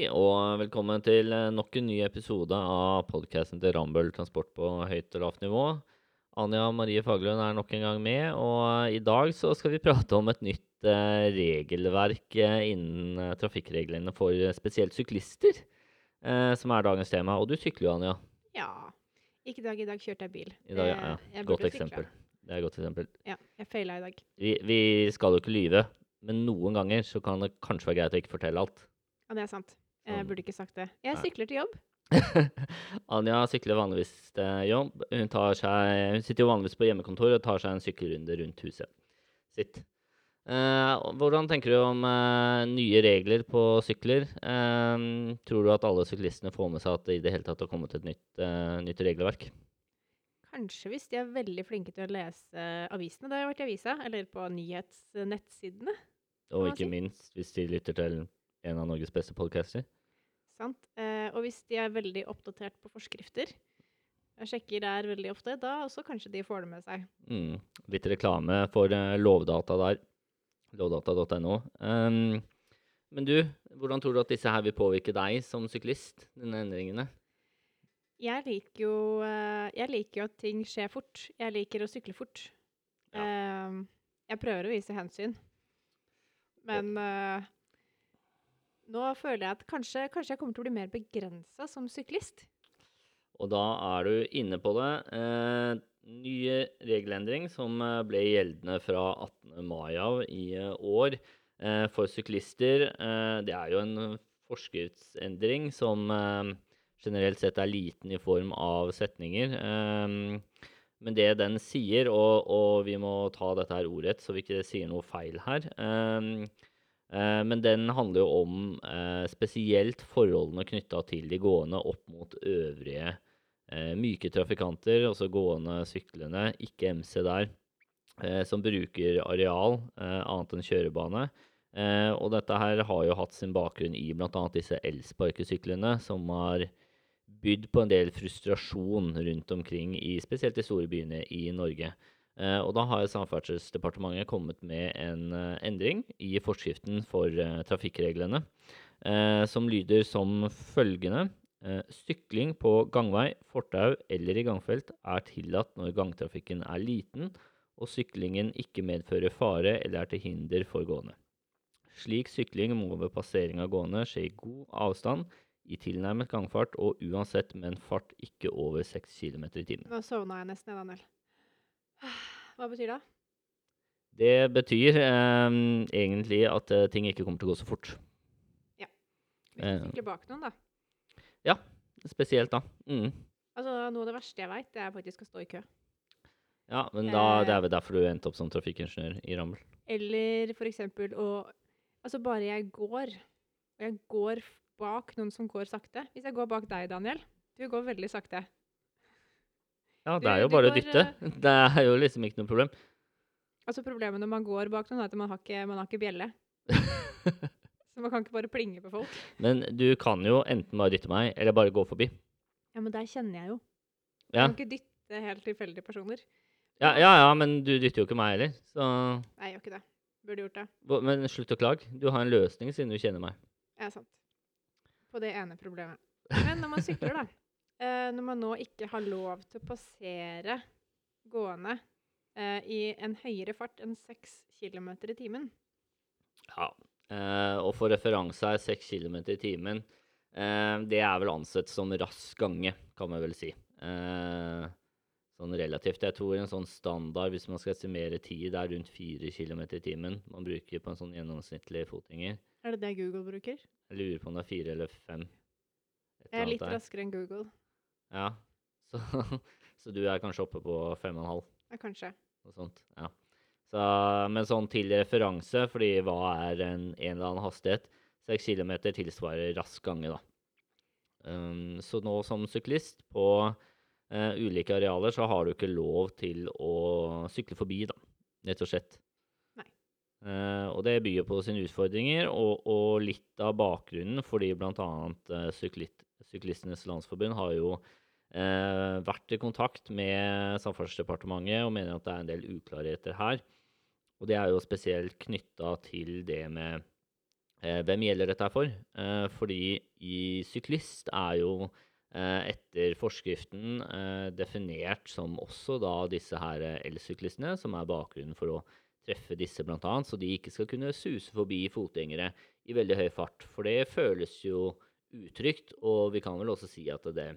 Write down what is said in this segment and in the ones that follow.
Hei, og velkommen til eh, nok en ny episode av podkasten til Rambøll Transport på høyt og lavt nivå. Anja Marie Faglund er nok en gang med, og eh, i dag så skal vi prate om et nytt eh, regelverk innen trafikkreglene for spesielt syklister, som er dagens tema. Og du sykler jo, Anja. Ja. Ikke i dag. I dag kjørte jeg bil. I dag, ja, ja. Godt eksempel. Det er et godt eksempel. Ja, jeg feila i dag. Vi, vi skal jo ikke lyve, men noen ganger så kan det kanskje være greit å ikke fortelle alt. Ja, det er sant. Jeg Sånn. burde ikke sagt det. Jeg sykler til jobb. Anja sykler vanligvis til jobb. Hun, tar seg, hun sitter jo vanligvis på hjemmekontor og tar seg en sykkelrunde rundt huset sitt. Eh, hvordan tenker du om eh, nye regler på sykler? Eh, tror du at alle syklistene får med seg at det i det hele tatt har kommet et nytt, eh, nytt regelverk? Kanskje hvis de er veldig flinke til å lese avisene. Det har vært i avisa, eller på nyhetsnettsidene. Og ikke minst hvis de lytter til en av Norges beste podcaster. Sant? Eh, og hvis de er veldig oppdatert på forskrifter, jeg sjekker der veldig ofte, da også kanskje de får det med seg. Mm. Litt reklame for eh, Lovdata der. Lovdata.no. Um, men du, hvordan tror du at disse her vil påvirke deg som syklist, denne endringene? Jeg liker jo eh, Jeg liker jo at ting skjer fort. Jeg liker å sykle fort. Eh, jeg prøver å vise hensyn. Men nå føler jeg at kanskje, kanskje jeg kommer til å bli mer begrensa som syklist. Og da er du inne på det. Eh, nye regelendring som eh, ble gjeldende fra 18. mai av i eh, år eh, for syklister. Eh, det er jo en forskriftsendring som eh, generelt sett er liten i form av setninger. Men det den sier, og, og vi må ta dette her ordrett så vi ikke sier noe feil her eh, Men den handler jo om eh, spesielt forholdene knytta til de gående opp mot øvrige eh, myke trafikanter, altså gående, syklende, ikke MC der, eh, som bruker areal eh, annet enn kjørebane. Eh, og dette her har jo hatt sin bakgrunn i bl.a. disse elsparkesyklene, som har bydd på en del frustrasjon rundt omkring, i, spesielt de store byene i Norge. Eh, og da har Samferdselsdepartementet kommet med en eh, endring i forskriften for eh, trafikkreglene, som lyder som følgende. Sykling på gangvei, fortau eller i gangfelt er tillatt når gangtrafikken er liten og syklingen ikke medfører fare eller er til hinder for gående. Slik sykling må ved passering av gående skje i god avstand, i tilnærmet gangfart og uansett med en fart ikke over 6 km i timen. Nå sovna jeg nesten, Daniel. Hva betyr det? Det betyr eh, egentlig at eh, ting ikke kommer til å gå så fort. Hvis du skal sykler bak noen, da. Ja. Spesielt da. Mm. Altså, Noe av det verste jeg veit, det er faktisk å stå i kø. Ja, men da, det Eh. er vel derfor du endte opp som trafikkingeniør i Rammel. Eller for eksempel å Altså, bare jeg går, og jeg går bak noen som går sakte Hvis jeg går bak deg, Daniel Du går veldig sakte. Ja, det er jo bare å dytte. Det er jo liksom ikke noe problem. Altså Problemet når man går bak noen, er at man har ikke, man har ikke bjelle. Så man kan ikke bare plinge på folk. Men du kan jo enten bare dytte meg, eller bare gå forbi. Ja, men der kjenner jeg jo. Ja, Jeg kan ikke dytte helt tilfeldige personer. ja, ja, ja men du dytter jo ikke meg heller. Så Nei, jeg gjør ikke det. Burde gjort det. Men slutt å klage. Du har en løsning siden du kjenner meg. Ja, sant. På det ene problemet. Men når man sykler, da. eh, når man nå ikke har lov til å passere gående eh, i en høyere fart enn 6 km i timen Ja. Eh, og for referanse her, 6 km i timen, eh, det er vel ansett som rask gange, kan man vel si. Eh, sånn relativt. Jeg tror en sånn standard, hvis man skal estimere tid, er rundt 4 km i timen man bruker på en sånn gjennomsnittlig fotgjenger. Er det det Google bruker? Jeg lurer på om det er fire eller fem. Jeg er litt raskere enn Google. Ja. Så, så du er kanskje oppe på 5,5? Ja, kanskje. Noe sånt, ja. Så, men sånn til referanse, fordi hva er en, en eller annen hastighet? 6 km tilsvarer rask gange, da. Um, så nå som syklist på uh, ulike arealer, så har du ikke lov til å sykle forbi, da. Rett og slett. Eh, og det byr på sine utfordringer, og, og litt av bakgrunnen fordi bl.a. Uh, syklit, Syklistenes Landsforbund har jo eh, vært i kontakt med Samferdselsdepartementet og mener at det er en del uklarheter her. Og det er jo spesielt knytta til det med eh, hvem gjelder dette for. Eh, fordi i syklist er jo eh, etter forskriften eh, definert som også da disse her eh, elsyklistene, som er bakgrunnen for å treffe disse bl.a., så de ikke skal kunne suse forbi fotgjengere i veldig høy fart. For det føles jo utrygt, og vi kan vel også si at det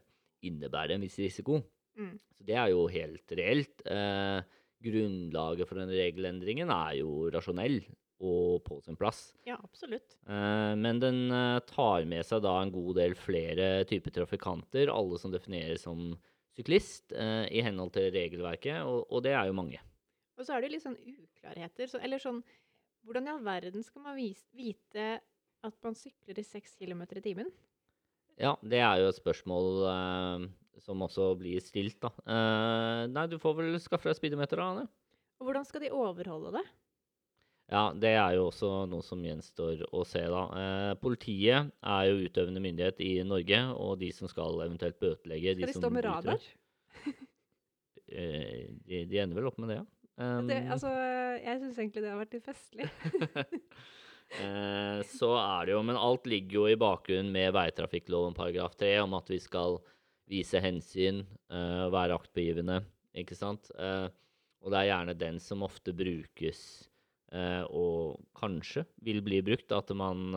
innebærer en viss risiko. Mm. Så det er jo helt reelt. Eh, grunnlaget for den regelendringen er jo rasjonell og på sin plass. Ja, absolutt. Eh, men den eh, tar med seg da en god del flere typer trafikanter, alle som defineres som syklist eh, i henhold til regelverket, og, og det er jo mange. Og så er det litt sånn uklarheter. Så, eller sånn Hvordan i all verden skal man vise, vite at man sykler i 6 km i timen? Ja, det er jo et spørsmål eh, som også blir stilt, da. Eh, nei, du får vel skaffe deg speedometer, da. Anne. Og hvordan skal de overholde det? Ja, det er jo også noe som gjenstår å se, da. Eh, politiet er jo utøvende myndighet i Norge, og de som skal eventuelt bøtelegge Skal de de stå med radar? eh, de, de ender vel opp med det, ja. Det, Um, altså, jeg syns egentlig det har vært litt festlig. Eh, så er det jo, men alt ligger jo i bakgrunnen med veitrafikkloven paragraf 3 om at vi skal vise hensyn, eh, være aktpågivende, ikke sant? Eh, og det er gjerne den som ofte brukes, og kanskje vil bli brukt, at man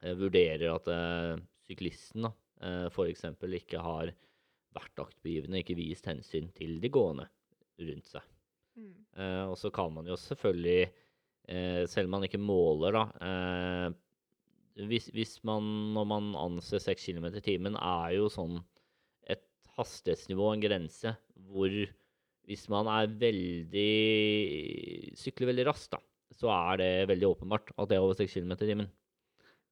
vurderer at syklisten da, for eksempel ikke har vært aktpågivende, ikke vist hensyn til de gående rundt seg. Mm. Og så kan man jo selvfølgelig, selv om man ikke måler, da eh, hvis, hvis man, når man anser 6 km i timen, er jo sånn et hastighetsnivå, en grense, hvor hvis man er veldig sykler veldig raskt, da, så er det veldig åpenbart at det er over 6 km i timen.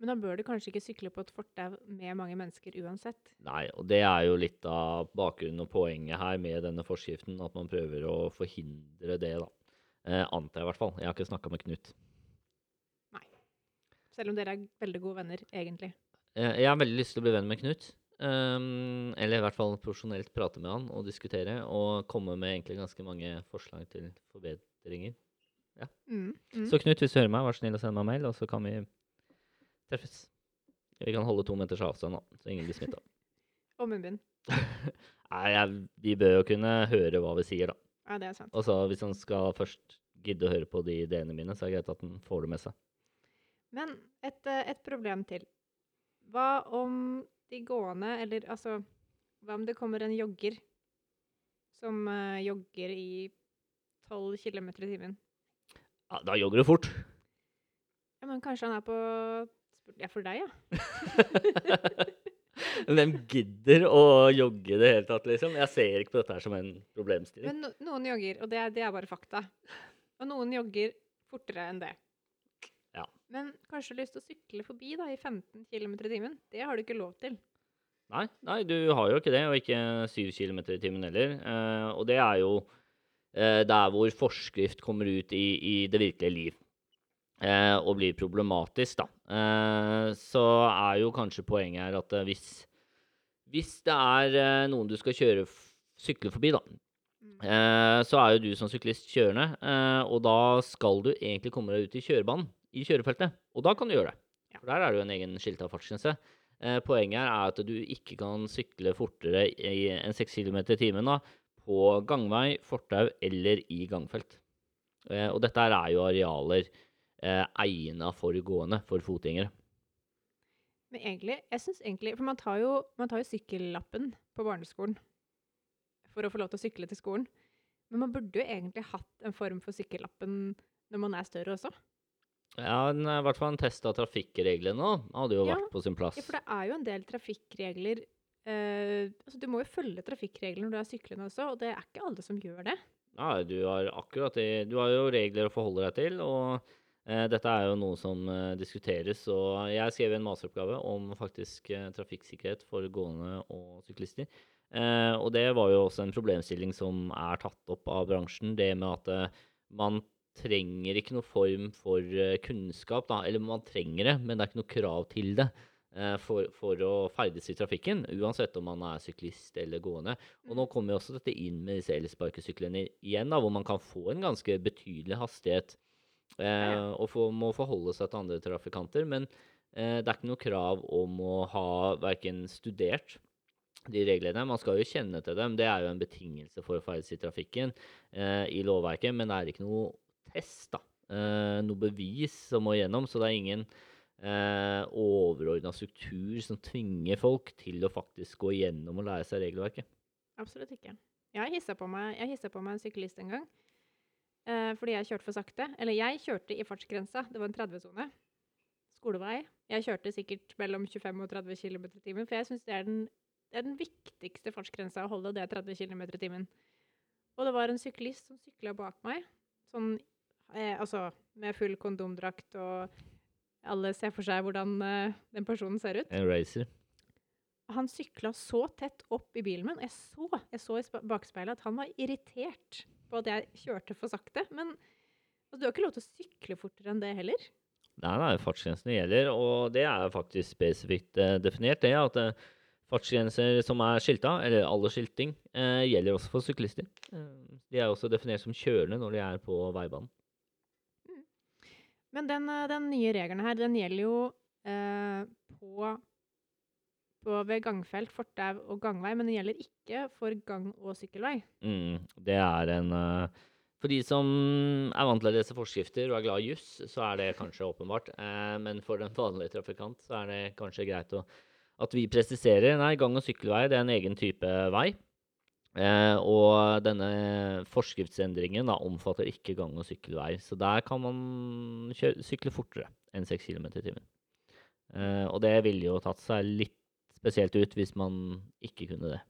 Men da bør du kanskje ikke sykle på et fortau med mange mennesker uansett. Nei, og det er jo litt av bakgrunnen og poenget her med denne forskriften, at man prøver å forhindre det, da. Eh, antar jeg i hvert fall. Jeg har ikke snakka med Knut. Nei. Selv om dere er veldig gode venner, egentlig. Eh, Jeg har veldig lyst til å bli venn med Knut. Um, eller i hvert fall profesjonelt prate med han og diskutere, og komme med egentlig ganske mange forslag til forbedringer. Mm. Mm. Så Knut, hvis du hører meg, vær så snill å sende meg mail, og så kan vi treffes. Vi kan holde to meters avstand, da, så ingen blir smitta. Og munnbind. Nei, jeg, vi bør jo kunne høre hva vi sier, da. Ja, det er sant. Og så hvis han skal først gidde å høre på de ideene mine, så er det greit at han får det med seg. Men et, eh, et problem til. Hva om de gående, eller altså Hva om det kommer en jogger som uh, jogger i 12 km i timen? Ja, da jogger du fort. Ja, men kanskje han er på Ja, for deg, ja. Hvem gidder å jogge i det hele tatt, liksom? Jeg ser ikke på dette her som en problemstilling. Men no noen jogger, og det det er bare fakta. Og noen jogger fortere enn det. Ja. Men kanskje du har lyst til å sykle forbi da, i 15 km i timen? Det har du ikke lov til. Nei, nei, du har jo ikke det, og ikke 7 km i timen heller. Eh, og det er jo eh, der hvor forskrift kommer ut i, i det virkelige liv. Eh, og blir problematisk, da. Eh, så er jo kanskje poenget her at eh, hvis, hvis det er eh, noen du skal kjøre sykle forbi, da, eh, så er jo du som syklist kjørende, eh, og da skal du egentlig komme deg ut i kjørebanen, i kjørefeltet. Og da kan du gjøre det. Ja. For der er det jo en egen skilta fartsgrense. Poenget er at du ikke kan sykle fortere enn 6 km i timen da, på gangvei, fortau eller i gangfelt. Og dette er jo arealer egna for gående, for fotgjengere. Men egentlig, jeg synes egentlig For man tar, jo, man tar jo sykkellappen på barneskolen for å få lov til å sykle til skolen. Men man burde jo egentlig hatt en form for sykkellappen når man er større også. Ja, en, i hvert fall en test av trafikkreglene nå hadde jo Ja, vært på sin plass. Ja, for det er jo en del trafikkregler eh, altså Du må jo følge trafikkreglene når du er syklende også, og det er ikke alle som gjør det. Ja, du har akkurat det. Du har jo regler å forholde deg til, og dette er jo noe som eh, diskuteres. Og jeg skrev en masteroppgave om faktisk eh, trafikksikkerhet for gående og syklister. Eh, og det var jo også en problemstilling som er tatt opp av bransjen, det med at eh, man trenger ikke noe form for eh, kunnskap, da. Eller man trenger det, men det er ikke noe krav til det. eh, For, for å ferdes i trafikken, uansett om man er syklist eller gående. Og nå kommer jo også dette inn med disse elsparkesyklene igjen, da, hvor man kan få en ganske betydelig hastighet eh, og for, må forholde seg til andre trafikanter. Men Eh, det er ikke noe krav om å ha verken studert de reglene. Man skal jo kjenne til dem. Det er jo en betingelse for å ferdes i trafikken eh, i lovverket, men det er ikke noe test, da. Eh, noe bevis som må gjennom, så det er ingen eh, overordna struktur som tvinger folk til å faktisk gå igjennom og lære seg regelverket. Absolutt ikke. Jeg hissa på på meg en syklist en gang. Eh, fordi jeg kjørte for sakte. Eller jeg kjørte i fartsgrensa. Det var en 30-sone. Skolevei. Jeg kjørte sikkert mellom 25 og 30 km i timen. For jeg syns det, den- det er den viktigste fartsgrensa å holde, det er 30 km i timen. Og det var en syklist som sykla bak meg, sånn eh, altså med full kondomdrakt, og alle ser for seg hvordan eh, den personen ser ut. En racer. Han sykla så tett opp i bilen min. Jeg så, jeg så i bakspeilet at han var irritert på at jeg kjørte for sakte. Men altså, du har ikke lov til å sykle fortere enn det heller. Nei, nei, fartsgrensene gjelder, og det er faktisk spesifikt eh, definert. Det at eh, fartsgrenser som er skilta, eller aldersskilting, eh, gjelder også for syklister. Eh, de er også definert som kjørende når de er på veibanen. Men den, eh, den nye regelen her, den gjelder jo eh, på, på ved gangfelt, fortau og gangvei, men den gjelder ikke for gang- og sykkelvei. Mm, det er en uh, For de som er vant til å lese forskrifter og er glad i juss, så er det kanskje åpenbart. Uh, men for den vanlige trafikant så er det kanskje greit å, at vi presiserer nei, gang- og sykkelvei det er en egen type vei. Eh, og denne forskriftsendringen da, omfatter ikke gang- og sykkelvei. Så der kan man kjøre, sykle fortere enn 6 km i timen. Og det ville jo tatt seg litt spesielt ut hvis man ikke kunne det.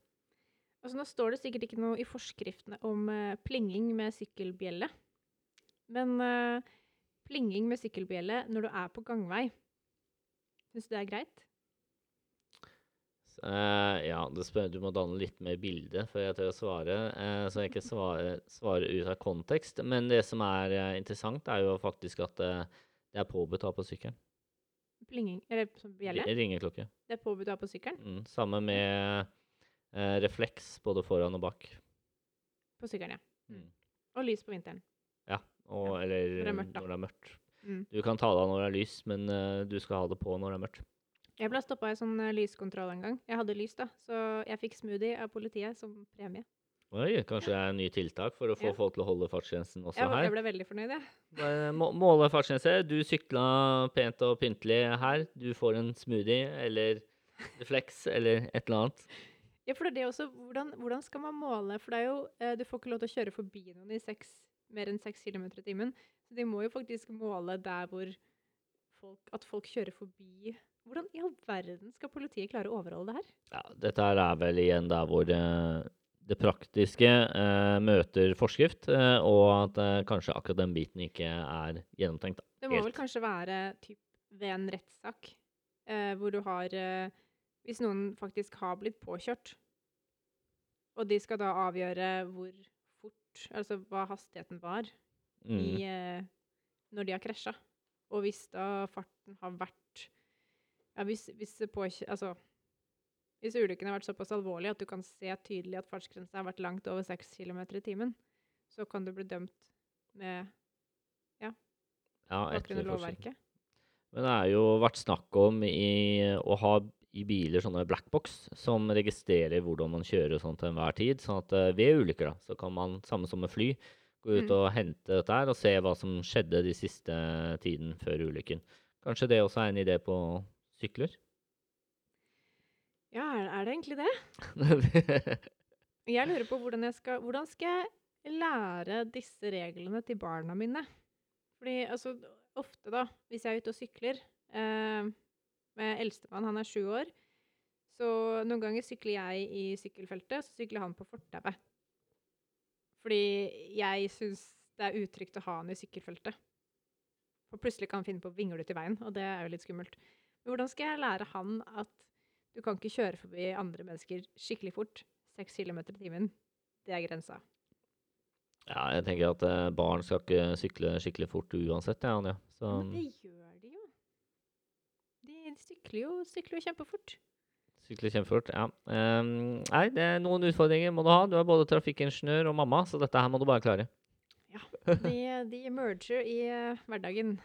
Altså, nå står det sikkert ikke noe i forskriftene om uh, plinging med sykkelbjelle. Men uh, plinging med sykkelbjelle når du er på gangvei, syns du det er greit? Eh, ja, det spør, du må danne litt mer bilde før jeg tør å svare, så jeg ikke svarer, svarer ut av kontekst. Men det som er interessant, er jo faktisk at det er påbudt å ha på sykkelen. Plinging, eller bjelle? Ringeklokke. Det er påbudt å ha på sykkelen? Mm, samme med eh, refleks både foran og bak. På sykkelen, ja. Mm. Og lys på vinteren. Ja, og, eller når det er mørkt, det er mørkt. Mm. Du kan ta det av når det er lys, men uh, du skal ha det på når det er mørkt. Jeg ble stoppa i sånn eh, lyskontroll en gang. Jeg hadde lys, da, så jeg fikk smoothie av politiet som premie. Oi, kanskje det er en ny tiltak for å få Ja. folk til å holde fartsgrensen også her? jeg ble veldig fornøyd, jeg. Ja. Måle fartsgrense. Du sykla pent og pyntelig her. Du får en smoothie eller refleks eller et eller annet. Ja, for det er også. Hvordan, hvordan skal man måle? For det er jo, eh, du får ikke lov til å kjøre forbi noen i seks, mer enn 6 km i timen. Så de må jo faktisk måle der hvor folk, at folk kjører forbi. Hvordan i all verden skal politiet klare å overholde det her? Ja, dette her er vel igjen der hvor eh, det praktiske eh, møter forskrift, eh, og at eh, kanskje akkurat den biten ikke er gjennomtenkt. Da. Det må vel kanskje være typ ved en rettssak eh, hvor du har eh, Hvis noen faktisk har blitt påkjørt, og de skal da avgjøre hvor fort Altså hva hastigheten var Mm. i, eh, når de har krasja. Og hvis da farten har vært Ja, hvis, hvis, det påkjø- altså, hvis ulykken har vært såpass alvorlig at du kan se tydelig at fartsgrensa har vært langt over 6 km i timen, så kan du bli dømt med Ja, bakgrunn etter lovverket. Men det har jo vært snakk om i, å ha i biler sånne blackbox som registrerer hvordan man kjører og sånn til enhver tid. Sånn at eh, ved ulykker da, så kan man, samme som med fly, gå ut Mm. og hente dette her og se hva som skjedde de siste tiden før ulykken. Kanskje det også er en idé på sykler? Ja, er, det egentlig det? Jeg lurer på hvordan jeg skal Hvordan skal jeg lære disse reglene til barna mine? Fordi altså, ofte, da, hvis jeg er ute og sykler eh, med eldstemann, han er sju år, så noen ganger sykler jeg i sykkelfeltet, så sykler han på fortauet. Fordi jeg syns det er utrygt å ha han i sykkelfeltet. For plutselig kan han finne på å vingle ut i veien, og det er jo litt skummelt. Men hvordan skal jeg lære han at du kan ikke kjøre forbi andre mennesker skikkelig fort? 6 km i timen. Det er grensa. Ja, jeg tenker at eh, barn skal ikke sykle skikkelig fort uansett, ja, Anja. Så Men det gjør de jo. De sykler jo, sykler jo kjempefort. Sykler kjempefort, ja. Um, nei, det er noen utfordringer må du ha. Du er både trafikkingeniør og mamma, så dette her må du bare klare. De, de merger i eh, hverdagen.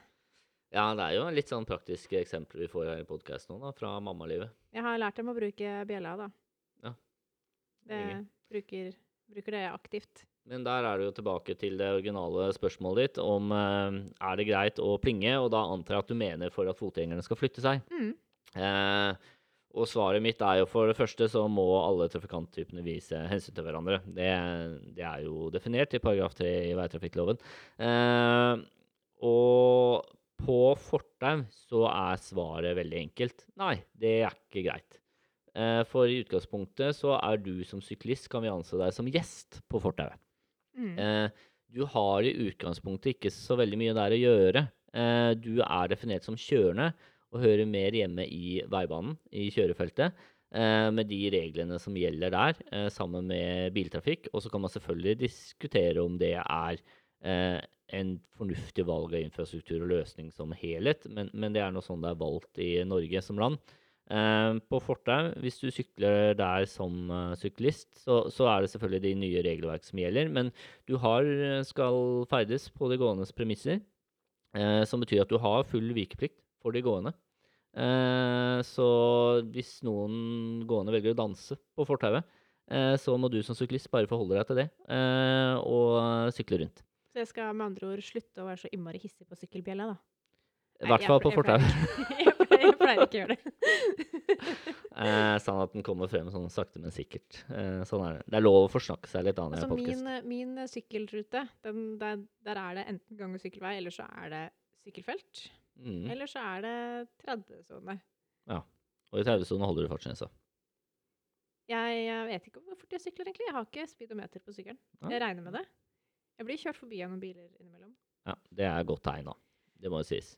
Ja, det er jo litt sånn praktiske eksempler vi får her i podkasten nå, da, fra mammalivet. Jeg har lært dem å bruke bjella, da. Ja. Det bruker, bruker det aktivt. Men der er det jo tilbake til det originale spørsmålet ditt om eh, er det greit å plinge, og da antar jeg at du mener for at fotgjengerne skal flytte seg. Mm. Eh, og svaret mitt er jo for det første så må alle trafikanttypene vise hensyn til hverandre. Det, det er jo definert i paragraf 3 i veitrafikkloven. Eh, og på fortau så er svaret veldig enkelt. Nei, det er ikke greit. Eh, for i utgangspunktet så er du som syklist, kan vi anse deg som gjest på fortauet. Mm. Eh, du har i utgangspunktet ikke så veldig mye der å gjøre. Eh, du er definert som kjørende og hører mer hjemme i veibanen, i kjørefeltet, med de reglene som gjelder der, sammen med biltrafikk. Og så kan man selvfølgelig diskutere om det er en fornuftig valg av infrastruktur og løsning som helhet, men, men det er nå sånn det er valgt i Norge som land. Eh, på fortau, hvis du sykler der som eh, syklist, så, så er det selvfølgelig de nye regelverk som gjelder. Men du har, eh, skal ferdes på de gåendes premisser, eh, som betyr at du har full vikeplikt for de gående. Eh, så hvis noen gående velger å danse på fortauet, eh, så må du som syklist bare forholde deg til det eh, og sykle rundt. Så jeg skal med andre ord slutte å være så innmari hissig på sykkelbjella, da. I hvert fall på fortauet. Jeg pleier, jeg pleier ikke å gjøre det. Eh, sånn at den kommer frem sånn sakte, men sikkert. Eh, sånn er det. Det er lov å forsnakke seg litt annet Altså min, min eh, sykkelrute, den, der, der er det enten gang- og sykkelvei, eller så er det sykkelfelt. Mm. Eller så er det 30-sone. Og i 30-sonen holder du fartsgrensa. Jeg, jeg vet ikke hvor fort jeg sykler, egentlig. Jeg har ikke speedometer på sykkelen. Ja. Jeg regner med det. Jeg blir kjørt forbi av noen biler innimellom. Ja, det er godt tegn, da. Det må jo sies.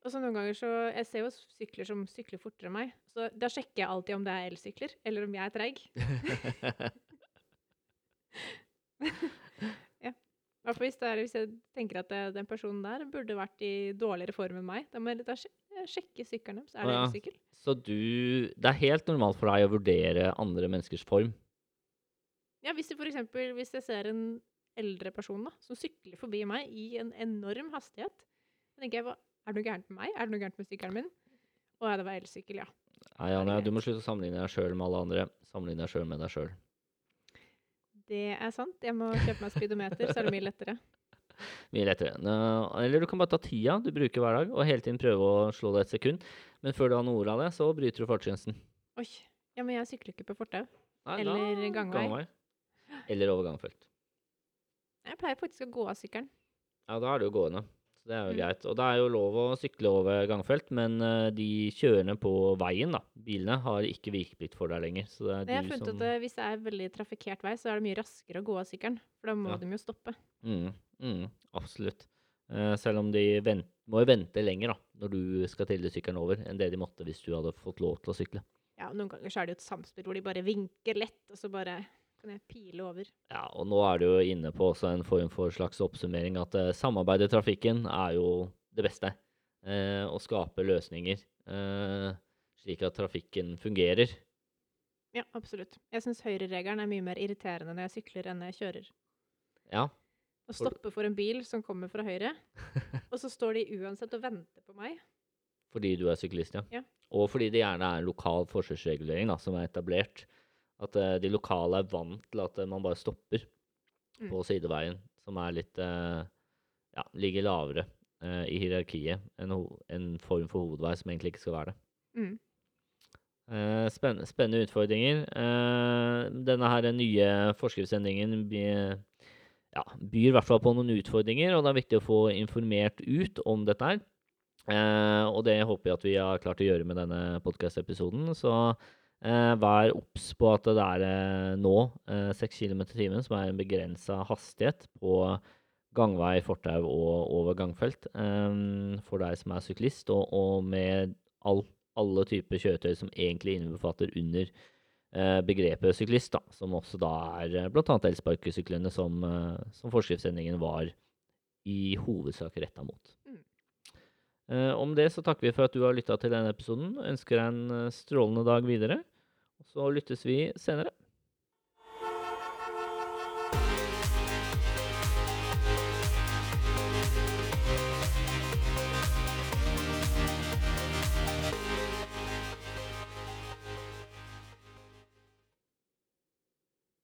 Og så noen ganger så Jeg ser jo sykler som sykler fortere enn meg, så da sjekker jeg alltid om det er elsykler, eller om jeg er treig. ja. I hvert fall hvis, er, hvis jeg tenker at det, den personen der burde vært i dårligere form enn meg. Da må jeg da sjekke sykkelen deres. Er det ja. elsykkel? Så du Det er helt normalt for deg å vurdere andre menneskers form. Ja, hvis, du for eksempel, hvis jeg ser en eldre person da, som sykler forbi meg i en enorm hastighet, Da tenker jeg hva, er det noe gærent med meg? Er det noe gærent med sykkelen min? Å ja, det var elsykkel, ja. Nei, Anja, du må slutte å sammenligne deg sjøl med alle andre. Sammenligne deg sjøl med deg sjøl. Det er sant. Jeg må kjøpe meg speedometer, så er det mye lettere. Mye lettere. Eller du kan bare ta tida du bruker hver dag, og hele tiden prøve å slå det et sekund. Men før du har noe ord av det, så bryter du fartsgrensen. Oi. Ja, men jeg sykler ikke på fortau. Eller da- gangvei. Eller over gangfelt. Jeg pleier faktisk å gå av sykkelen. Ja, da er det jo gående. Så det er jo Mm. greit. Og det er jo lov å sykle over gangfelt, men eh, de kjørende på veien, da, bilene, har ikke vikeplikt for deg lenger. Så det er jeg har funnet som at eh, hvis det er veldig trafikkert vei, så er det mye raskere å gå av sykkelen. For da må Ja. de jo stoppe. mm, mm, Absolutt. Eh, selv om de vent, må jo vente lenger da, når du skal trille sykkelen over, enn det de måtte hvis du hadde fått lov til å sykle. Ja, og Noen ganger så er det jo et samspill hvor de bare vinker lett, og så bare kan jeg pile over. Ja, og nå er du jo inne på også en form for slags oppsummering at uh, samarbeid i trafikken er jo det beste. Uh, å skape løsninger uh, slik at trafikken fungerer. Ja, absolutt. Jeg syns høyreregelen er mye mer irriterende når jeg sykler enn når jeg kjører. Ja, Å stoppe for en bil som kommer fra høyre, og så står de uansett og venter på meg. fordi du er syklist, ja. Ja. Og fordi det gjerne er en lokal forskjellsregulering da, som er etablert. At eh, de lokale er vant til at eh, man bare stopper Mm. på sideveien, som er litt eh, Ja, ligger lavere i hierarkiet enn en form for hovedvei som egentlig ikke skal være det. Mm. Spennende, spennende utfordringer. Denne her nye forskriftsendringen ja, byr i hvert fall på noen utfordringer, og det er viktig å få informert ut om dette her. Eh, og det håper jeg at vi har klart å gjøre med denne podkast-episoden. Så vær obs på at det er eh, nå eh, 6 km i timen som er en begrensa hastighet på gangvei, fortau og over gangfelt eh, for deg som er syklist, og, og med all, alle typer kjøretøy som egentlig innbefatter under eh, begrepet syklist, da, som også da er eh, bl.a. elsparkesyklene som, eh, som forskriftsendringen var i hovedsak retta mot. Mm. Eh, om det så takker vi for at du har lytta til denne episoden. Ønsker deg en eh, strålende dag videre. Så lyttes vi senere.